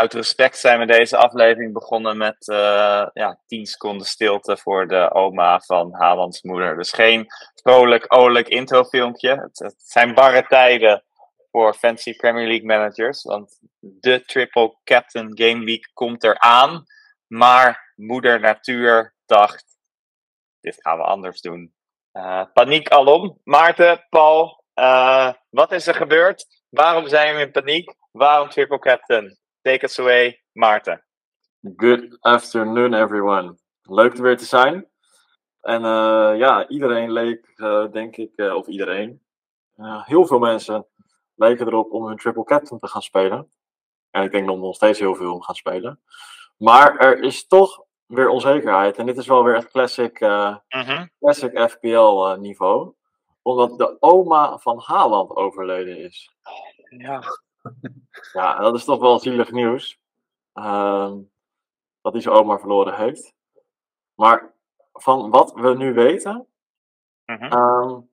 uit respect zijn we deze aflevering begonnen met uh, ja, 10 seconden stilte voor de oma van Haalands moeder. Dus geen vrolijk, olijk introfilmpje. Het, het zijn barre tijden voor fancy Premier League managers. Want de Triple Captain Game Week komt eraan. Maar moeder natuur dacht, dit gaan we anders doen. Uh, paniek alom. Maarten, Paul, uh, wat is er gebeurd? Waarom zijn we in paniek? Waarom Triple Captain? Take us away, Maarten. Good afternoon, everyone. Leuk er weer te zijn. En uh, ja, iedereen leek, uh, denk ik, uh, of iedereen, heel veel mensen leken erop om hun triple captain te gaan spelen. En ik denk dat nog steeds heel veel om gaan spelen. Maar er is toch weer onzekerheid. En dit is wel weer het classic, -huh. classic FPL niveau. Omdat de oma van Haaland overleden is. Ja. Ja, dat is toch wel zielig nieuws. Uh, dat hij zijn oma verloren heeft. Maar van wat we nu weten, -huh. um,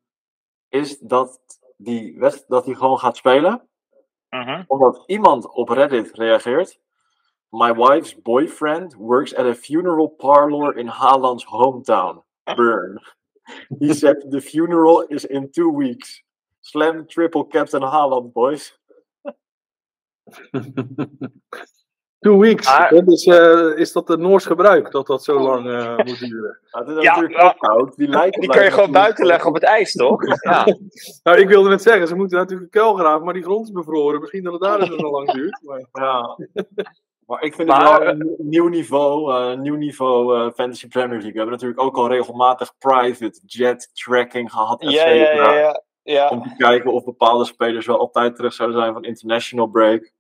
is dat die dat hij gewoon gaat spelen. -huh. Omdat iemand op Reddit reageert. My wife's boyfriend works at a funeral parlor in Haaland's hometown, Burn. He said the funeral is in two weeks. Slam triple Captain Haaland, boys. Two weeks. Ah, dat is, uh, is dat het Noors gebruik, dat dat zo lang uh, moet duren? Ja, dat is ja, natuurlijk koud. Die, lijkt die kun je gewoon buiten leggen op het ijs, toch? Ja. nou, ik wilde net zeggen, ze moeten natuurlijk een kuil graven, maar die grond is bevroren. Misschien dat het daar dus zo lang duurt. Maar... Ja. Maar ik vind maar, het wel een nieuw niveau, uh, nieuw niveau uh, Fantasy Premier League. We hebben natuurlijk ook al regelmatig private jet tracking gehad. Ja, ja, ja, ja, ja. Om te kijken of bepaalde spelers wel altijd terug zouden zijn van international break.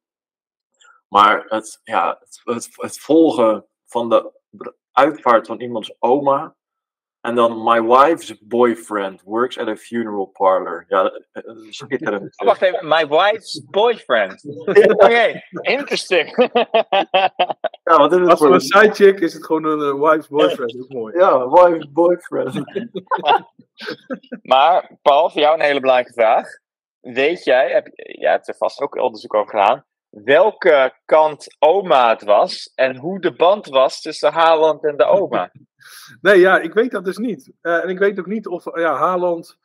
Maar het, ja, het, het, het volgen van de uitvaart van iemands oma. En dan my wife's boyfriend works at a funeral parlor. Ja, schitterend. Oh, wacht even, my wife's boyfriend. Oké, okay, interesting. ja, wat is het Als voor een sidechick is het gewoon een uh, wife's boyfriend. Dat is mooi. Ja, wife's boyfriend. maar Paul, voor jou een hele belangrijke vraag. Weet jij, heb, jij hebt er vast ook onderzoek over gedaan welke kant oma het was en hoe de band was tussen Haaland en de oma. Nee, ja, ik weet dat dus niet. Uh, en ik weet ook niet of ja, Haaland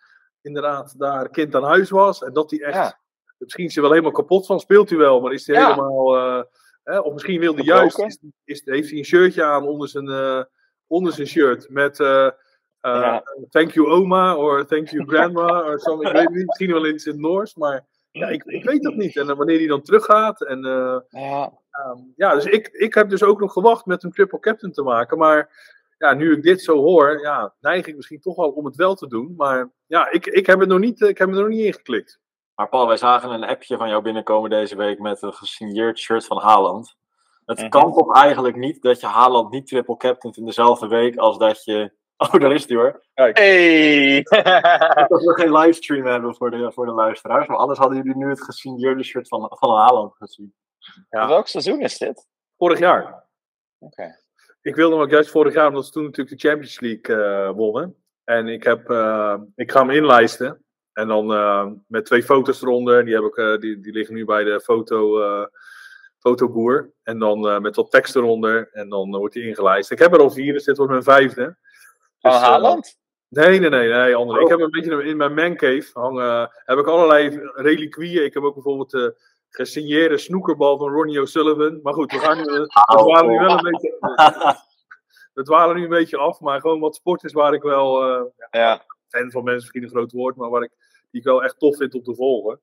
inderdaad daar kind aan huis was en dat hij echt. Ja. Misschien is hij wel helemaal kapot van, speelt hij wel, maar is hij ja. helemaal. Uh, eh, of misschien wil hij juist. Is, is, heeft hij een shirtje aan onder zijn, uh, onder zijn shirt met. Ja. Thank you oma, of thank you grandma, of zo. Ik weet niet, misschien wel in het Noors, maar ja, ik, ik weet dat niet. En uh, wanneer hij dan teruggaat. En, uh, ja. Um, ja, dus ik, ik heb dus ook nog gewacht met een triple captain te maken. Maar ja, nu ik dit zo hoor, ja, neig ik misschien toch wel om het wel te doen. Maar ja, ik, ik, heb, het nog niet, ik heb het er nog niet ingeklikt. Maar Paul, wij zagen een appje van jou binnenkomen deze week met een gesigneerd shirt van Haaland. Het -hmm. kan toch eigenlijk niet dat je Haaland niet triple captain in dezelfde week als dat je Oh, daar is die hoor. Kijk. Hey! dat we geen livestream hebben voor de, voor de luisteraars. Maar anders hadden jullie nu het gesigneerde shirt van, van Haaland gezien. Ja. Welk seizoen is dit? Vorig jaar. Oké. Okay. Ik wilde hem ook juist vorig jaar, omdat ze toen natuurlijk de Champions League uh, wonnen. En ik, heb, uh, ik ga hem inlijsten. En dan uh, met twee foto's eronder. Die, heb ik, die, die liggen nu bij de foto, fotoboer. En dan met wat tekst eronder. En dan wordt hij ingelijst. Ik heb er al vier, dus dit wordt mijn vijfde. Dus, Haaland? Nee, nee, nee, nee, andere. Oh. Ik heb een beetje in mijn mancave hangen. Heb ik allerlei reliquieën. Ik heb ook bijvoorbeeld de gesigneerde snoekerbal van Ronnie O'Sullivan. Maar goed, we gaan nu, we dwalen nu wel een beetje. we dwalen nu een beetje af, maar gewoon wat sport is waar ik wel. Uh, ja. Fan van mensen, misschien een groot woord, maar waar ik, die ik wel echt tof vind om te volgen.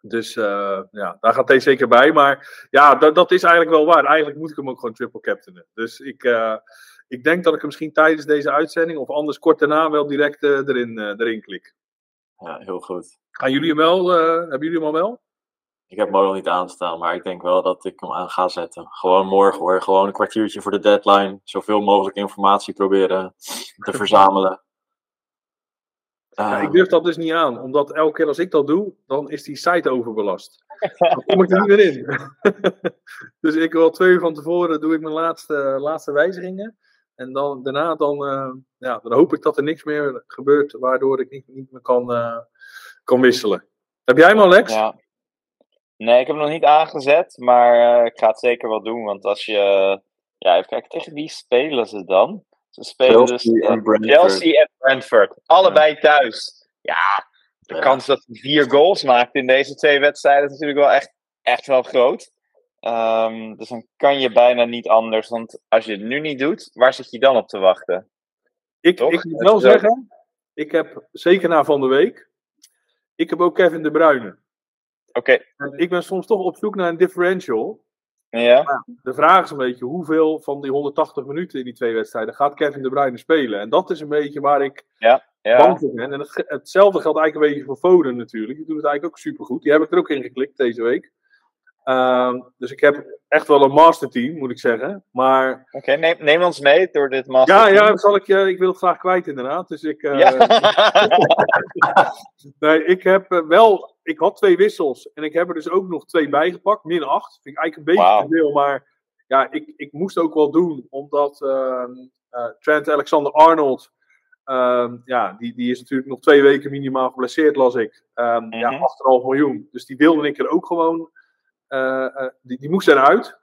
Dus uh, ja, daar gaat deze zeker bij. Maar ja, dat, dat is eigenlijk wel waar. Eigenlijk moet ik hem ook gewoon triple captainen. Dus ik, uh, ik denk dat ik hem misschien tijdens deze uitzending of anders kort daarna wel direct uh, erin, erin klik. Ja, heel goed. Gaan jullie hem wel? hebben jullie hem al wel? Ik heb hem nog niet aanstaan, maar ik denk wel dat ik hem aan ga zetten. Gewoon morgen hoor. Gewoon een kwartiertje voor de deadline. Zoveel mogelijk informatie proberen te verzamelen. Ja, ik durf dat dus niet aan, omdat elke keer als ik dat doe, dan is die site overbelast. Dan kom ik er niet meer in. dus ik wil twee uur van tevoren doe ik mijn laatste, laatste wijzigingen. En dan, daarna dan, uh, ja, dan hoop ik dat er niks meer gebeurt waardoor ik niet, niet meer kan, uh, kan wisselen. Heb jij hem al, Lex? Ja. Nee, ik heb hem nog niet aangezet, maar uh, ik ga het zeker wel doen. Want als je. ja, even kijken, tegen wie spelen ze dan? Ze spelen Chelsea dus en Brentford. Chelsea en Brentford. Allebei thuis. Ja, de Ja. kans dat hij vier goals maakt in deze twee wedstrijden is natuurlijk wel echt, echt wel groot. Ehm, dus dan kan je bijna niet anders. Want als je het nu niet doet, waar zit je dan op te wachten? Ik, Toch? ik moet wel zeggen, ik heb zeker na van de week, ik heb ook Kevin De Bruyne. Oké, ik ben soms toch op zoek naar een differential. ja. De vraag is een beetje hoeveel van die 180 minuten in die twee wedstrijden gaat Kevin De Bruyne spelen. En dat is een beetje waar ik bang ja. voor ben. En het, hetzelfde geldt eigenlijk een beetje voor Foden natuurlijk. Die doet het eigenlijk ook supergoed. Die heb ik er ook in geklikt deze week. Ehm, dus ik heb echt wel een masterteam, moet ik zeggen. Maar Oké, neem, neem ons mee door dit master. ja, ja zal ik, je- ik wil het graag kwijt inderdaad. Dus ik, eh, Ja. Nee, ik heb eh, wel. Ik had twee wissels. En ik heb er dus ook nog twee bijgepakt. Min 8. Vind ik eigenlijk een beetje Wauw. te veel. Maar ja, ik, ik moest ook wel doen. Omdat ehm, eh, Trent Alexander-Arnold. ehm, ja, die, die is natuurlijk nog twee weken minimaal geblesseerd, las ik. Ehm, Ja, Mhm. 8,5 miljoen. Dus die wilde ik er ook gewoon. Eh, eh, die, die moest eruit.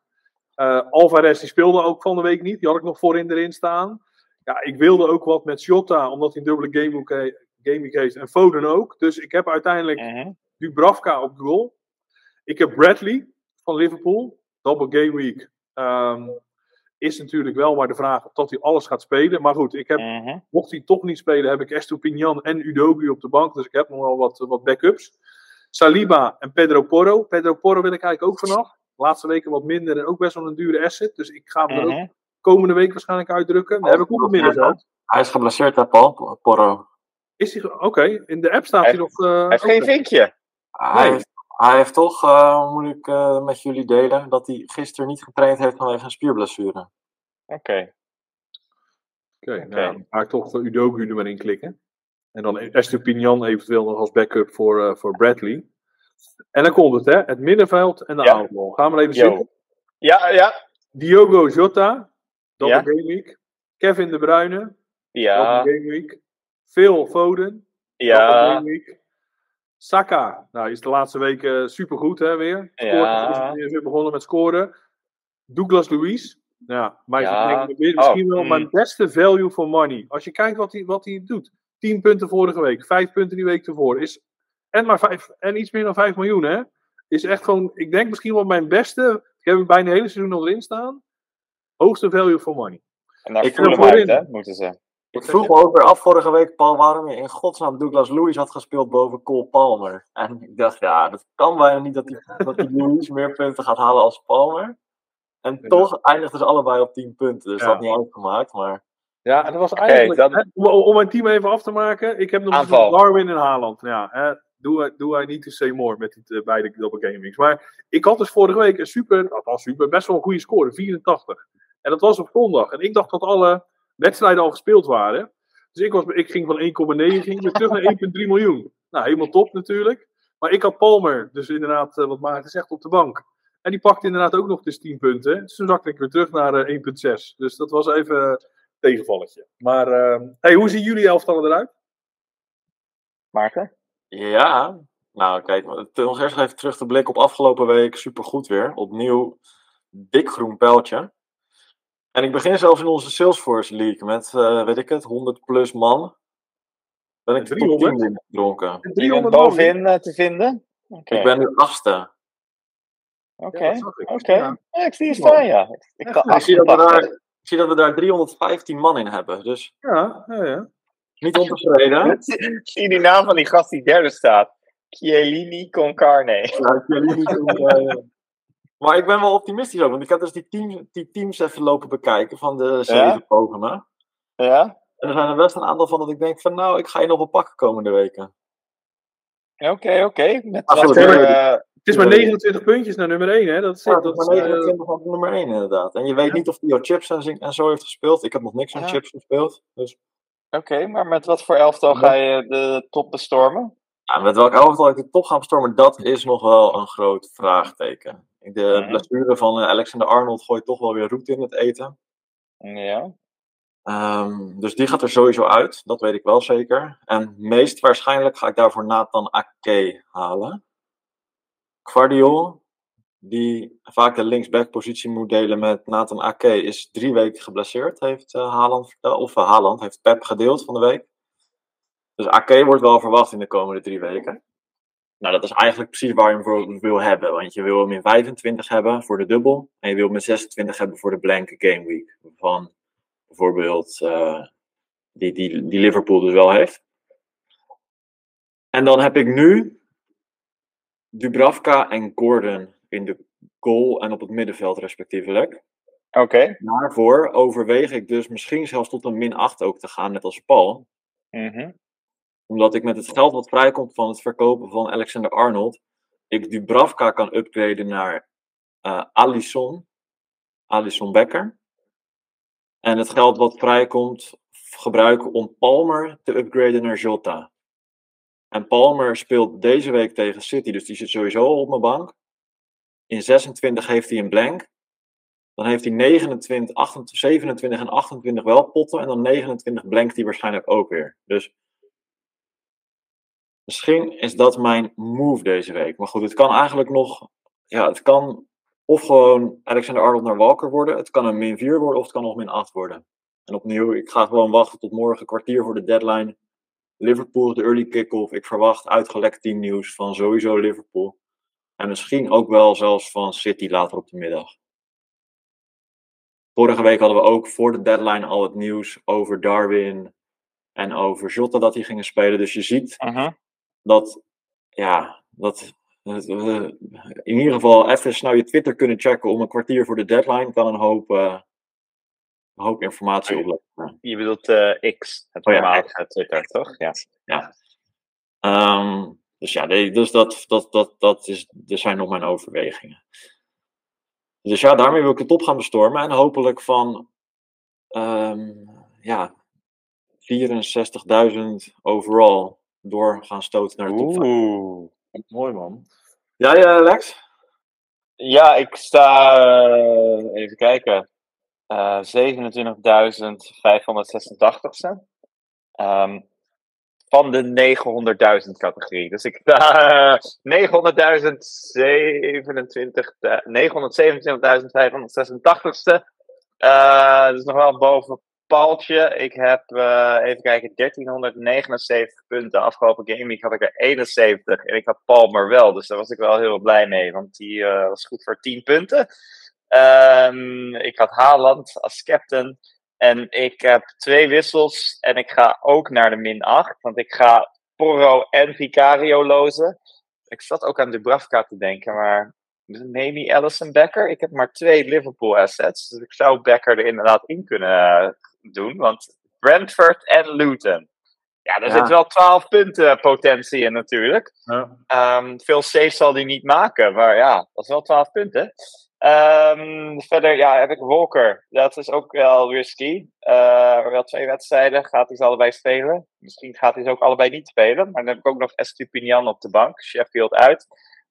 Eh Alvarez die speelde ook van de week niet. Die had ik nog voorin erin staan. Ja, ik wilde ook wat met Jota, omdat hij een dubbele gameweek he- gameweek heeft. En Foden ook. Dus ik heb uiteindelijk Mhm. Dubravka op goal. Ik heb Bradley van Liverpool. Double game week. Ehm, is natuurlijk wel maar de vraag of dat hij alles gaat spelen. Maar goed, ik heb, Mhm. mocht hij toch niet spelen, heb ik Estupinian en Udogi op de bank. Dus ik heb nog wel wat, wat backups. Saliba en Pedro Porro. Pedro Porro wil ik eigenlijk ook vanaf. De laatste weken wat minder en ook best wel een dure asset. Dus ik ga hem er ook Mhm. komende week waarschijnlijk uitdrukken. Dan heb ik op het middenveld. Hij is geblesseerd, hè, Paul? Porro. Is hij, ge- oké, in de app staat hij, Hij- nog. eh, Hij heeft geen vinkje. Hij, Nee. heeft, hij heeft toch, eh, moet ik eh, met jullie delen, dat hij gisteren niet getraind heeft vanwege een spierblessure. Oké. Oké, nou, dan ga ik toch uh, Udogu er maar in klikken. En dan Estupinian eventueel nog als backup voor, eh, voor Bradley. En dan komt het, hè? Het middenveld en de Ja. aanval. Gaan we even Yo. zitten. Ja, ja. Diogo Jota, double Ja. game week. Kevin De Bruyne, double Ja. game week. Phil Foden, double Ja. game week. Saka, nou is de laatste weken supergoed hè, weer. Ja. is weer begonnen met scoren. Douglas Luiz, ja, maar Ja. weer misschien Oh, wel mm. mijn beste value for money. Als je kijkt wat hij, wat hij doet. 10 punten vorige week, 5 punten die week ervoor. Is, en, maar vijf, en iets meer dan 5 miljoen, hè? Is echt gewoon, ik denk misschien wel mijn beste. Ik heb hem bijna het hele seizoen al erin staan. Hoogste value for money. En daar Ik we hem uit, hè, moeten ze. Ik vroeg me ook weer af vorige week, Paul, waarom je in godsnaam Douglas Lewis had gespeeld boven Cole Palmer. En ik dacht, ja, dat kan bijna niet dat die, dat die Lewis meer punten gaat halen als Palmer. En toch eindigden ze allebei op 10 punten, dus Ja. dat had niet uitgemaakt. Maar Ja, en dat was eigenlijk, dat- hè, om, om mijn team even af te maken. Ik heb nog Aanval. Darwin en Haaland. Ja, hè, do, I, do I need to say more met die eh, beide double weeks. Maar ik had dus vorige week een super, althans super, best wel een goede score, 84. En dat was op zondag. En ik dacht dat alle wedstrijden al gespeeld waren. Dus ik, was, ik ging van 1,9 ging weer terug naar 1,3 miljoen. Nou, helemaal top natuurlijk. Maar ik had Palmer, dus inderdaad, eh, wat Maarten zegt, op de bank. En die pakte inderdaad ook nog dus 10 punten. Dus toen zakte ik weer terug naar eh, 1,6. Dus dat was even tegenvalletje. Maar eh, hey, hoe zien jullie elftallen eruit? Maarten? ja, nou kijk, nog eerst even terug te blikken op afgelopen week. Supergoed weer. Opnieuw dik groen pijltje. En ik begin zelfs in onze Salesforce League met, eh, weet ik het, 100 plus man. Ben ik de top 300? 10 gedronken. Die bent 300 man. bovenin eh, te vinden? Oké. Ik ben nu achtste. Oké. Ja. Oké. Ja. Ja, ik zie je staan, ja. Ik kan. Ik zie, dat we 88. daar, ik zie dat we daar 315 man in hebben. Dus Ja, ja, ja. niet ontevreden. Zie die naam van die gast die derde staat? Chiellini con carne. Ja, eh, Maar ik ben wel optimistisch ook, want ik heb dus die, team, die teams even lopen bekijken van de zeven Ja? me. Ja? En er zijn er best een aantal van dat ik denk van nou, ik ga je nog wel pakken komende weken. Oké, oké. Met Ah, wat Het is maar 29 puntjes naar nummer 1, hè? Dat is, Ja, dat eh, 29 van nummer 1 inderdaad. En je weet Ja. niet of die jouw chips en, zo heeft gespeeld. Ik heb nog niks aan Ja. chips gespeeld. Dus Oké, maar met wat voor elftal ga je de top bestormen? ja, met welk elftal ik de top ga bestormen, dat is nog wel een groot vraagteken. De Mhm. blessure van eh, Alexander Arnold gooit toch wel weer roet in het eten. Ja. Ehm, dus die gaat er sowieso uit, dat weet ik wel zeker. En meest waarschijnlijk ga ik daarvoor Nathan Ake halen. Guardiol, die vaak de linksback-positie moet delen met Nathan Ake, is drie weken geblesseerd, heeft uh, Haaland verteld. Of uh, Haaland heeft Pep gedeeld van de week. Dus Ake wordt wel verwacht in de komende drie weken. Nou, dat is eigenlijk precies waar je hem voor wil hebben. Want je wil hem in 25 hebben voor de dubbel. En je wil hem in 26 hebben voor de blanke game week. Van bijvoorbeeld die, die, die Liverpool dus wel heeft. En dan heb ik nu Dubravka en Gordon in de goal en op het middenveld respectievelijk. Oké. Okay. Daarvoor overweeg ik dus misschien zelfs tot een min 8 ook te gaan, net als Paul. Mm -hmm. Omdat ik met het geld wat vrijkomt van het verkopen van Alexander Arnold, ik Dubravka kan upgraden naar uh, Alisson, Alisson Becker. En het geld wat vrijkomt gebruiken om Palmer te upgraden naar Jota. En Palmer speelt deze week tegen City, dus die zit sowieso op mijn bank. In 26 heeft hij een blank. Dan heeft hij 29, 28, 27 en 28 wel potten. En dan 29 blankt hij waarschijnlijk ook weer. Dus misschien is dat mijn move deze week. Maar goed, het kan eigenlijk nog. Ja, het kan of gewoon Alexander Arnold naar Walker worden. Het kan een min 4 worden of het kan nog min 8 worden. En opnieuw, ik ga gewoon wachten tot morgen, kwartier voor de deadline. Liverpool, de early kick-off. Ik verwacht uitgelekt teamnieuws van sowieso Liverpool. En misschien ook wel zelfs van City later op de middag. Vorige week hadden we ook voor de deadline al het nieuws over Darwin en over Jota dat die gingen spelen. Dus je ziet uh -huh. dat, ja, dat in ieder geval even snel je Twitter kunnen checken om een kwartier voor de deadline kan een hoop, uh, een hoop informatie opleveren. Je bedoelt uh, X, het Oh ja, normale X. Twitter, toch? Ja. Ja. Ehm, dus ja, dus dat, dat, dat, dat is, dat zijn nog mijn overwegingen. Dus ja, daarmee wil ik het op gaan bestormen. En hopelijk van ehm, ja, 64.000 overall door gaan stoten naar de top 5. Oeh. Mooi man. Ja, ja, Lex? Ja, ik sta, eh, even kijken, eh 27.586ste. Ehm van de 900.000 categorie. Dus ik uh, 927.586ste. Uh, dus nog wel boven Paaltje. Ik heb, uh, even kijken, 1379 punten. Afgelopen gameweek had ik er 71. En ik had Palmer wel. Dus daar was ik wel heel blij mee. Want die uh, was goed voor 10 punten. Um, ik had Haaland als captain. En ik heb twee wissels. En ik ga ook naar de min 8. Want ik ga Porro en Vicario lozen. Ik zat ook aan Dubravka te denken. Maar maybe Allison Becker. Ik heb maar twee Liverpool assets. Dus ik zou Becker er inderdaad in kunnen doen. Want Brentford en Luton. Ja, daar Ja. zit wel 12 punten potentie in natuurlijk. Ja. Ehm, veel saves zal hij niet maken. Maar ja, dat is wel 12 punten. Ehm, verder ja, heb ik Walker. Dat is ook wel risky. Eh, wel twee wedstrijden. Gaat hij ze allebei spelen? Misschien gaat hij ze ook allebei niet spelen. Maar dan heb ik ook nog Estupinian op de bank. Sheffield uit.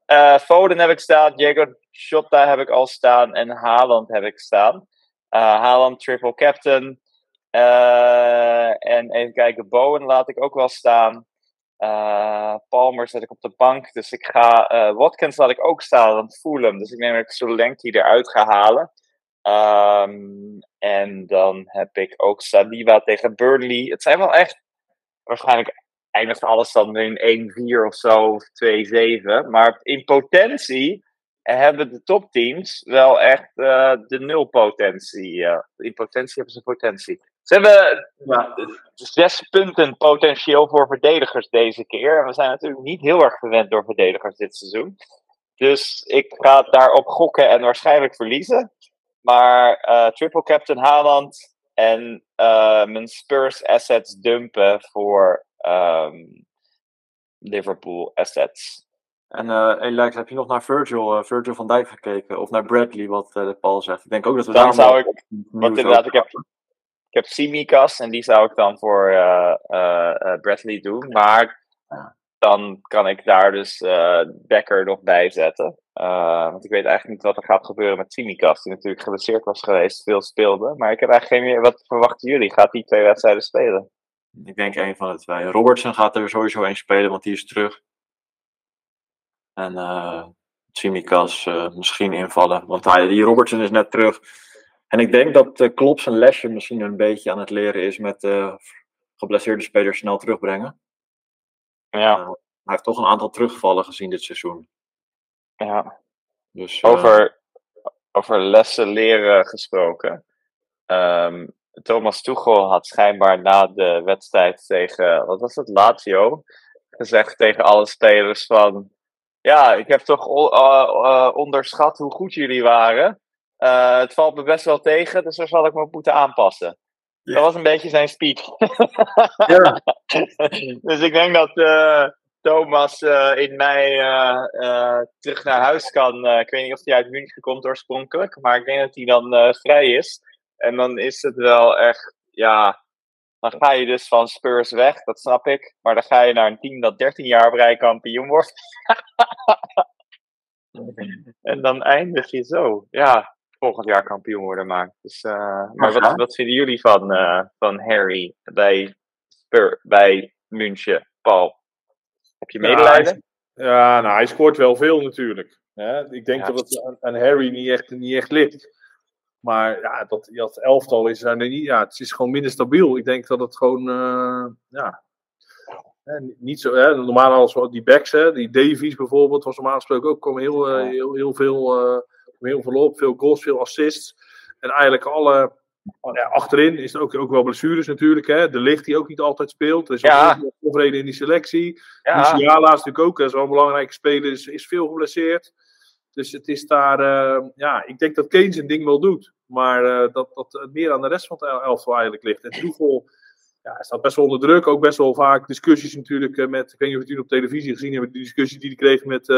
Eh, Foden heb ik staan. Diego Jota heb ik al staan. En Haaland heb ik staan. Eh, Haaland triple captain. En even kijken, Bowen laat ik ook wel staan. Eh, Palmer zet ik op de bank. Dus ik ga. eh, Watkins laat ik ook staan, want Fulham. Dus ik neem ik Solanke eruit ga halen. Ehm, en dan heb ik ook Saliba tegen Burnley. Het zijn wel echt. Waarschijnlijk eindigt alles dan in 1-4 of zo, of 2-7. Maar in potentie hebben de topteams wel echt eh, de nulpotentie. in potentie hebben ze potentie. Ze hebben Ja. zes punten potentieel voor verdedigers deze keer. En we zijn natuurlijk niet heel erg verwend door verdedigers dit seizoen. Dus ik ga daarop gokken en waarschijnlijk verliezen. Maar eh, triple captain Haaland en eh, mijn Spurs assets dumpen voor ehm, Liverpool assets. En Lex, heb je nog naar Virgil, Virgil van Dijk gekeken? Of naar Bradley, wat eh, Paul zegt? Ik denk ook dat we Dan daar zou maar ik- Want inderdaad, ik heb, ik heb Simikas en die zou ik dan voor eh, eh, eh, Bradley doen. Maar dan kan ik daar dus eh Becker nog bij zetten. Want ik weet eigenlijk niet wat er gaat gebeuren met Simikas, die natuurlijk geblesseerd was geweest, veel speelde. Maar ik heb eigenlijk geen meer. Wat verwachten jullie? Gaat die twee wedstrijden spelen? Ik denk een van de twee. Robertson gaat er sowieso een spelen, want die is terug. En Tsimikas misschien invallen. Want hij, die Robertson is net terug. En ik denk dat uh, Klopp zijn lesje misschien een beetje aan het leren is met geblesseerde spelers snel terugbrengen. Ja. hij heeft toch een aantal terugvallen gezien dit seizoen. Ja. Dus, over, over lessen leren gesproken. Ehm, Thomas Tuchel had schijnbaar na de wedstrijd tegen, wat was het, Lazio, gezegd tegen alle spelers van, ja, ik heb toch onderschat hoe goed jullie waren. Uh, het valt me best wel tegen, dus daar zal ik me moeten aanpassen. Ja. Dat was een beetje zijn speech. ja. dus ik denk dat Thomas in mei terug naar huis kan. ik weet niet of hij uit München komt oorspronkelijk, maar ik denk dat hij dan vrij is. En dan is het wel echt, ja, dan ga je dus van Spurs weg, dat snap ik. Maar dan ga je naar een team dat 13 jaar op rij kampioen wordt. en dan eindig je zo. Ja, volgend jaar kampioen worden maar. Dus, uh, maar wat, wat vinden jullie van, uh, van Harry bij, Spur, bij München, Paul? Heb je medelijden? Ja, ja, nou, hij scoort wel veel natuurlijk. ik denk ja. dat het aan, Harry niet echt, niet echt ligt. Maar ja, dat, dat elftal is, er niet, ja, het is gewoon minder stabiel. Ik denk dat het gewoon, uh, ja, niet zo, hè, normaal als die backs, hè, die Davies bijvoorbeeld, was normaal gesproken ook, kwam heel, uh, heel, heel, veel, uh, heel veel op, veel goals, veel assists. En eigenlijk alle, ja, achterin is het ook, ook wel blessures natuurlijk, hè. De licht die ook niet altijd speelt, er is ja. ook onvrede in die selectie. Ja. Musiala is natuurlijk ook, een belangrijke speler, is, is veel geblesseerd. Dus het is daar, uh, ja, ik denk dat Kane zijn ding wel doet. Maar uh, dat, dat het meer aan de rest van het elftal eigenlijk ligt. En Toeval ja, staat best wel onder druk. Ook best wel vaak discussies natuurlijk uh, met, ik weet niet of jullie op televisie gezien hebben, die discussie die hij kreeg met,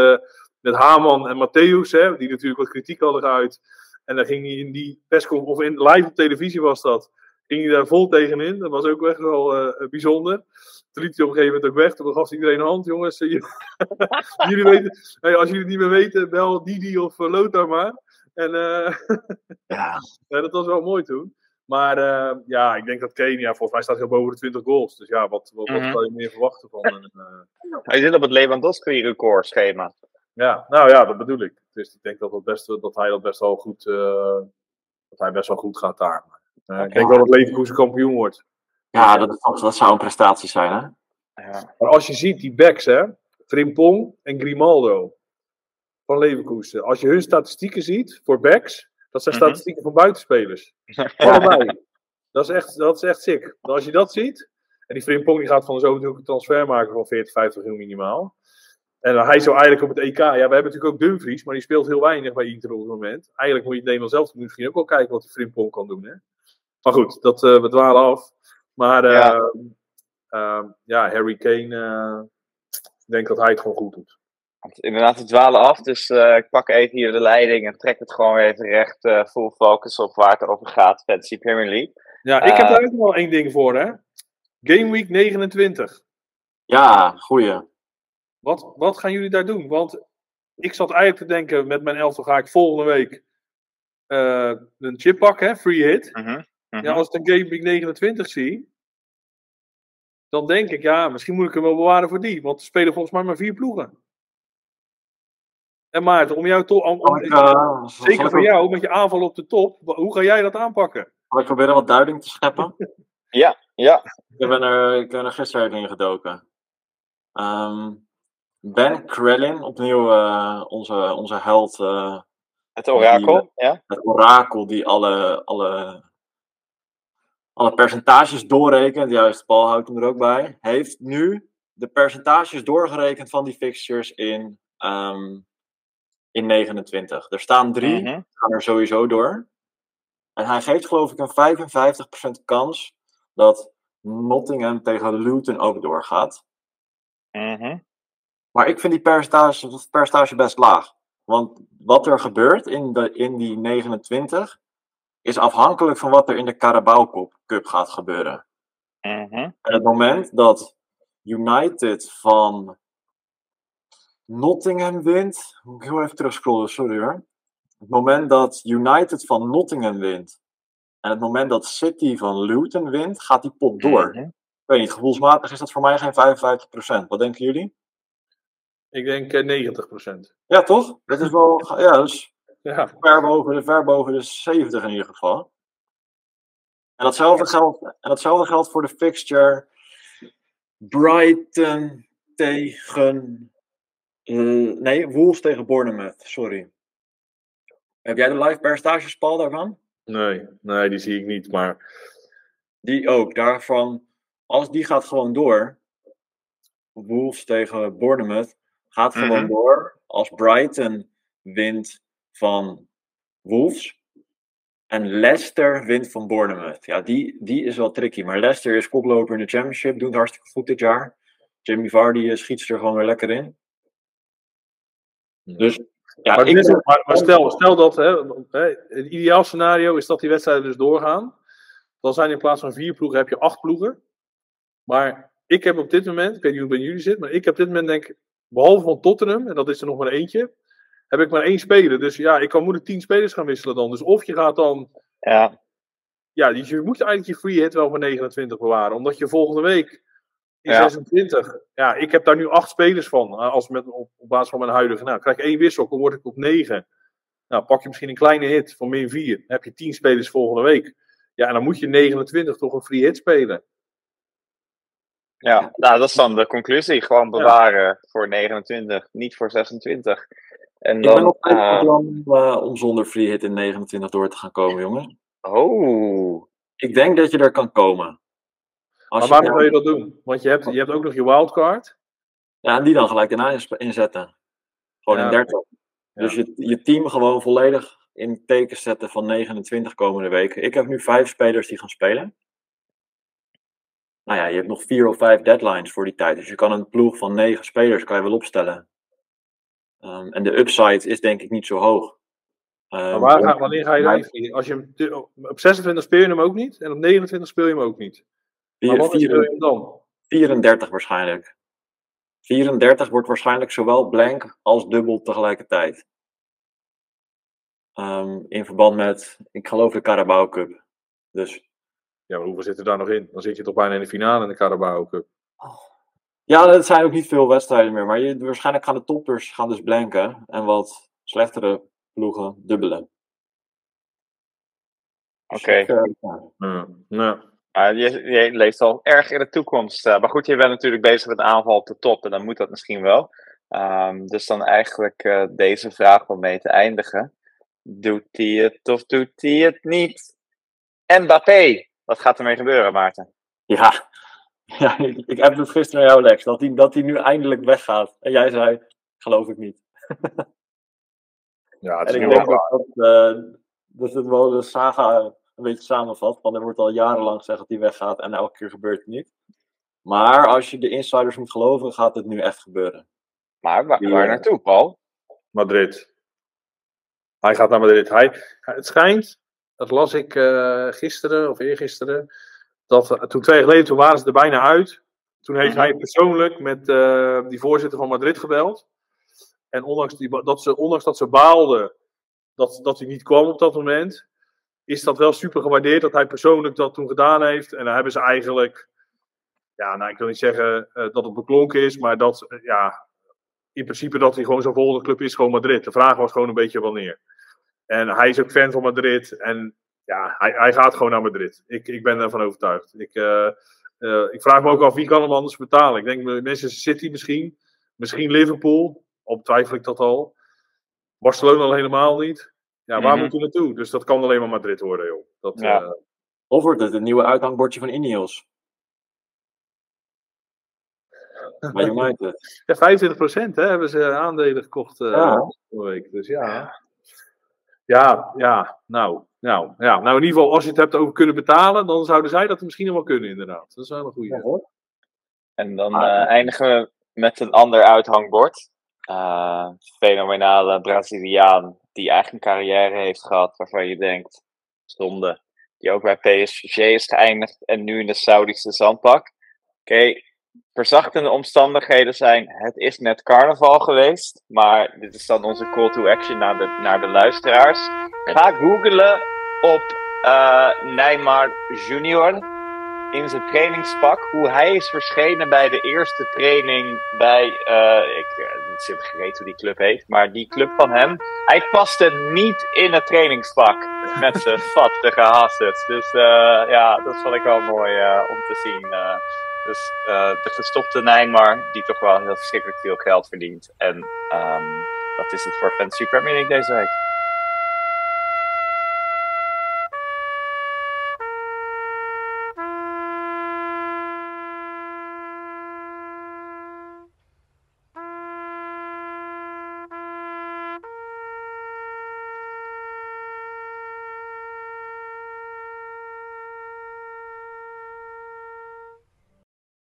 met Haman en Matthäus. Hè, die natuurlijk wat kritiek hadden geuit. En dan ging hij in die persconferentie, of in, live op televisie was dat, ging hij daar vol tegenin. Dat was ook echt wel bijzonder. Toen liet hij op een gegeven moment ook weg. Toen gaf iedereen een hand, jongens. jullie weten, hey, als jullie het niet meer weten, bel Didi of uh, Lothar maar. En uh, ja. ja. dat was wel mooi toen. Maar uh, ja, ik denk dat Kenia, volgens mij staat heel boven de 20 goals. Dus ja, wat, wat, mm -hmm. kan je meer verwachten van en, Hij zit op het Lewandowski schema. Ja, nou ja, dat bedoel ik. Dus ik denk dat, dat, best, dat hij dat best wel goed, dat hij best wel goed gaat daar. Okay. Ik denk wel dat Leverkusen kampioen wordt. Ja, dat, dat zou een prestatie zijn, hè? Ja. Maar als je ziet die backs, hè, Frimpong en Grimaldo van Leverkusen. Als je hun statistieken ziet voor backs, dat zijn statistieken van buitenspelers. Allebei. Dat is echt, dat is echt sick. Als je dat ziet, en die Frimpong die gaat van de een transfer maken van 40, 50 miljoen minimaal. En hij zou eigenlijk op het EK, ja, we hebben natuurlijk ook Dumfries, maar die speelt heel weinig bij Inter op het moment. Eigenlijk moet je het Nederland zelf misschien ook wel kijken wat die Frimpong kan doen, hè. Maar goed, dat, uh, we dwalen af. Maar uh, ja. Uh, ja, Harry Kane, ik denk dat hij het gewoon goed doet. Inderdaad, we dwalen af, dus ik pak even hier de leiding en trek het gewoon even recht full focus op waar het over gaat, Fantasy Premier League. Ja, ik heb daar ook wel één ding voor, hè. Game Week 29. Ja, goeie. Wat, wat gaan jullie daar doen? Want ik zat eigenlijk te denken, met mijn elftal ga ik volgende week uh, een chip pakken, free hit. Uh -huh. Uh -huh. Ja, als ik een Game Week 29 zie, dan denk ik, ja, misschien moet ik hem wel bewaren voor die. Want er spelen volgens mij maar vier ploegen. En Maarten, om jou toch. Uh, zeker voor jou, met je aanval op de top, hoe ga jij dat aanpakken? Zal ik proberen wat duiding te scheppen? ja, ja. Ik ben er, ik ben er gisteren in gedoken. Um, ben Krellin, opnieuw uh, onze, onze held. Uh, het orakel, die, ja. Het orakel die alle, alle, alle percentages doorrekent. Juist, Paul houdt hem er ook bij. Heeft nu de percentages doorgerekend van die fixtures in, um, in 29. Er staan drie, Mhm. gaan er sowieso door. En hij geeft geloof ik een 55% kans dat Nottingham tegen Luton ook doorgaat. Mhm. Maar ik vind die percentage, best laag. Want wat er gebeurt in, de, in die 29 is afhankelijk van wat er in de Carabao Cup- Cup gaat gebeuren. Mhm. En het moment dat United van Nottingham wint. Moet ik heel even terugscrollen, sorry hoor. Het moment dat United van Nottingham wint. En het moment dat City van Luton wint, gaat die pot door. Mhm. Ik weet niet, gevoelsmatig is dat voor mij geen 55%. Wat denken jullie? Ik denk uh, 90%. Ja, toch? Dat is wel. Ja, dus Ja. ver, boven, ver boven de 70 in ieder geval. En datzelfde geldt, en datzelfde geldt voor de fixture Brighton tegen. eh, nee, Wolves tegen Bournemouth. Sorry. Heb jij de live percentages, Paul, daarvan? Nee, nee, die zie ik niet. Maar Die ook. Daarvan, als die gaat gewoon door. Wolves tegen Bournemouth gaat gewoon Mhm. door. Als Brighton wint van Wolves. En Leicester wint van Bournemouth. Ja, die, die is wel tricky. Maar Leicester is koploper in de Championship. Doet hartstikke goed dit jaar. Jamie Vardy eh, schiet er gewoon weer lekker in. Dus ja, maar, dit stel, stel dat, hè, het ideaal scenario is dat die wedstrijden dus doorgaan. Dan zijn in plaats van vier ploegen, heb je acht ploegen. Maar ik heb op dit moment, ik weet niet hoe het bij jullie zit, maar ik heb op dit moment denk behalve van Tottenham, en dat is er nog maar eentje, heb ik maar één speler. Dus ja, ik kan moeilijk tien spelers gaan wisselen dan. Dus of je gaat dan, Ja, ja, dus je moet eigenlijk je free hit wel voor 29 bewaren. Omdat je volgende week in Ja. 26, ja, ik heb daar nu acht spelers van. eh, Als met, op, op basis van mijn huidige, nou, krijg ik één wissel, dan word ik op 9. Nou, pak je misschien een kleine hit van min 4. Dan heb je 10 spelers volgende week. Ja, en dan moet je 29 toch een free hit spelen. Ja. Nou, dat is dan de conclusie. Gewoon bewaren voor 29, niet voor 26. En ik ben dan. nog steeds van eh, plan eh, om zonder free hit in 29 door te gaan komen, jongens. oh. Ik denk dat je er kan komen. Als Maar waarom wil je dat doen? Want je hebt, je hebt ook nog je wildcard. Ja, en die dan gelijk daarna inzetten. Gewoon Ja. in 30. Dus je, je team gewoon volledig in teken zetten van 29 komende weken. Ik heb nu vijf spelers die gaan spelen. Nou ja, je hebt nog vier of vijf deadlines voor die tijd. Dus je kan een ploeg van negen spelers kan je wel opstellen. Ehm, en de upside is denk ik niet zo hoog. Ehm, Maar waar ga, wanneer ga je dan? Als je hem, te- op 26 speel je hem ook niet. En op 29 speel je hem ook niet. Maar vier- speel je hem dan? 34 waarschijnlijk. 34 wordt waarschijnlijk zowel blank als dubbel tegelijkertijd. Ehm, in verband met, ik geloof de Carabao Cup. Dus Ja, maar hoeveel zit er daar nog in? Dan zit je toch bijna in de finale in de Carabao Cup. ja, het zijn ook niet veel wedstrijden meer. Maar je, waarschijnlijk gaan de toppers gaan dus blanken. En wat slechtere ploegen dubbelen. Oké. Ik, eh, ja. Ja. Nou, je, je leeft al erg in de toekomst. eh, maar goed, je bent natuurlijk bezig met aanval op de top. En dan moet dat misschien wel. Ehm, dus dan eigenlijk eh, deze vraag om mee te eindigen. Doet hij het of doet hij het niet? Mbappé. Wat gaat ermee gebeuren, Maarten? Ja, ja ik, ik heb het gisteren aan jou, Lex, dat hij dat hij nu eindelijk weggaat. En jij zei, geloof ik niet. ja, het En is ik nu denk wel dat, dat, dat het wel de saga een beetje samenvat. Want er wordt al jarenlang gezegd dat hij weggaat en elke keer gebeurt het niet. Maar als je de insiders moet geloven, gaat het nu echt gebeuren. Maar waar, waar naartoe, Paul? Madrid. Hij gaat naar Madrid. Hij, het schijnt, dat las ik eh, gisteren of eergisteren, dat eh, toen twee jaar geleden, toen waren ze er bijna uit. Toen heeft Mhm. hij persoonlijk met eh, die voorzitter van Madrid gebeld. En ondanks, die, dat, ze, ondanks dat ze baalden dat, dat hij niet kwam op dat moment, is dat wel super gewaardeerd dat hij persoonlijk dat toen gedaan heeft. En dan hebben ze eigenlijk, ja, nou ik wil niet zeggen dat het beklonken is, maar dat, ja, in principe dat hij gewoon zijn volgende club is, gewoon Madrid. De vraag was gewoon een beetje wanneer. En hij is ook fan van Madrid. En ja, hij, hij gaat gewoon naar Madrid. Ik, ik ben ervan overtuigd. Ik, eh, eh, ik vraag me ook af wie kan hem anders betalen. Ik denk Manchester City misschien. Misschien Liverpool. Op twijfel ik dat al. Barcelona al helemaal niet. Ja, waar Mhm. moet hij naartoe? Dus dat kan alleen maar Madrid worden, joh. Dat, Ja. eh, Of wordt het het nieuwe uithangbordje van Ineos? Bij United. ja, 25% hè, hebben ze aandelen gekocht eh Ja. vorige week. Dus ja. Ja, ja, nou, nou, ja. Nou, in ieder geval, als je het hebt over kunnen betalen, dan zouden zij dat misschien nog wel kunnen, inderdaad. Dat is wel een goede. Ja, hoor. En dan Ah, eh, eindigen we met een ander uithangbord. Eh, fenomenale Braziliaan die eigenlijk een carrière heeft gehad waarvan je denkt, zonde. Die ook bij PSG is geëindigd en nu in de Saudische zandpak. Oké, verzachtende omstandigheden zijn, het is net carnaval geweest. Maar dit is dan onze call to action naar de, naar de luisteraars. Ga googlen op eh Neymar Junior in zijn trainingspak hoe hij is verschenen bij de eerste training bij, eh, ik, eh, niet hoe die club heet. Maar die club van hem, hij paste niet in het trainingspak met zijn vattige hassets. Dus uh, ja, dat vond ik wel mooi uh, om te zien. Dus de gestopte Neymar, die toch wel heel verschrikkelijk veel geld verdient. En um, dat is het voor Fantasy Premier League deze week.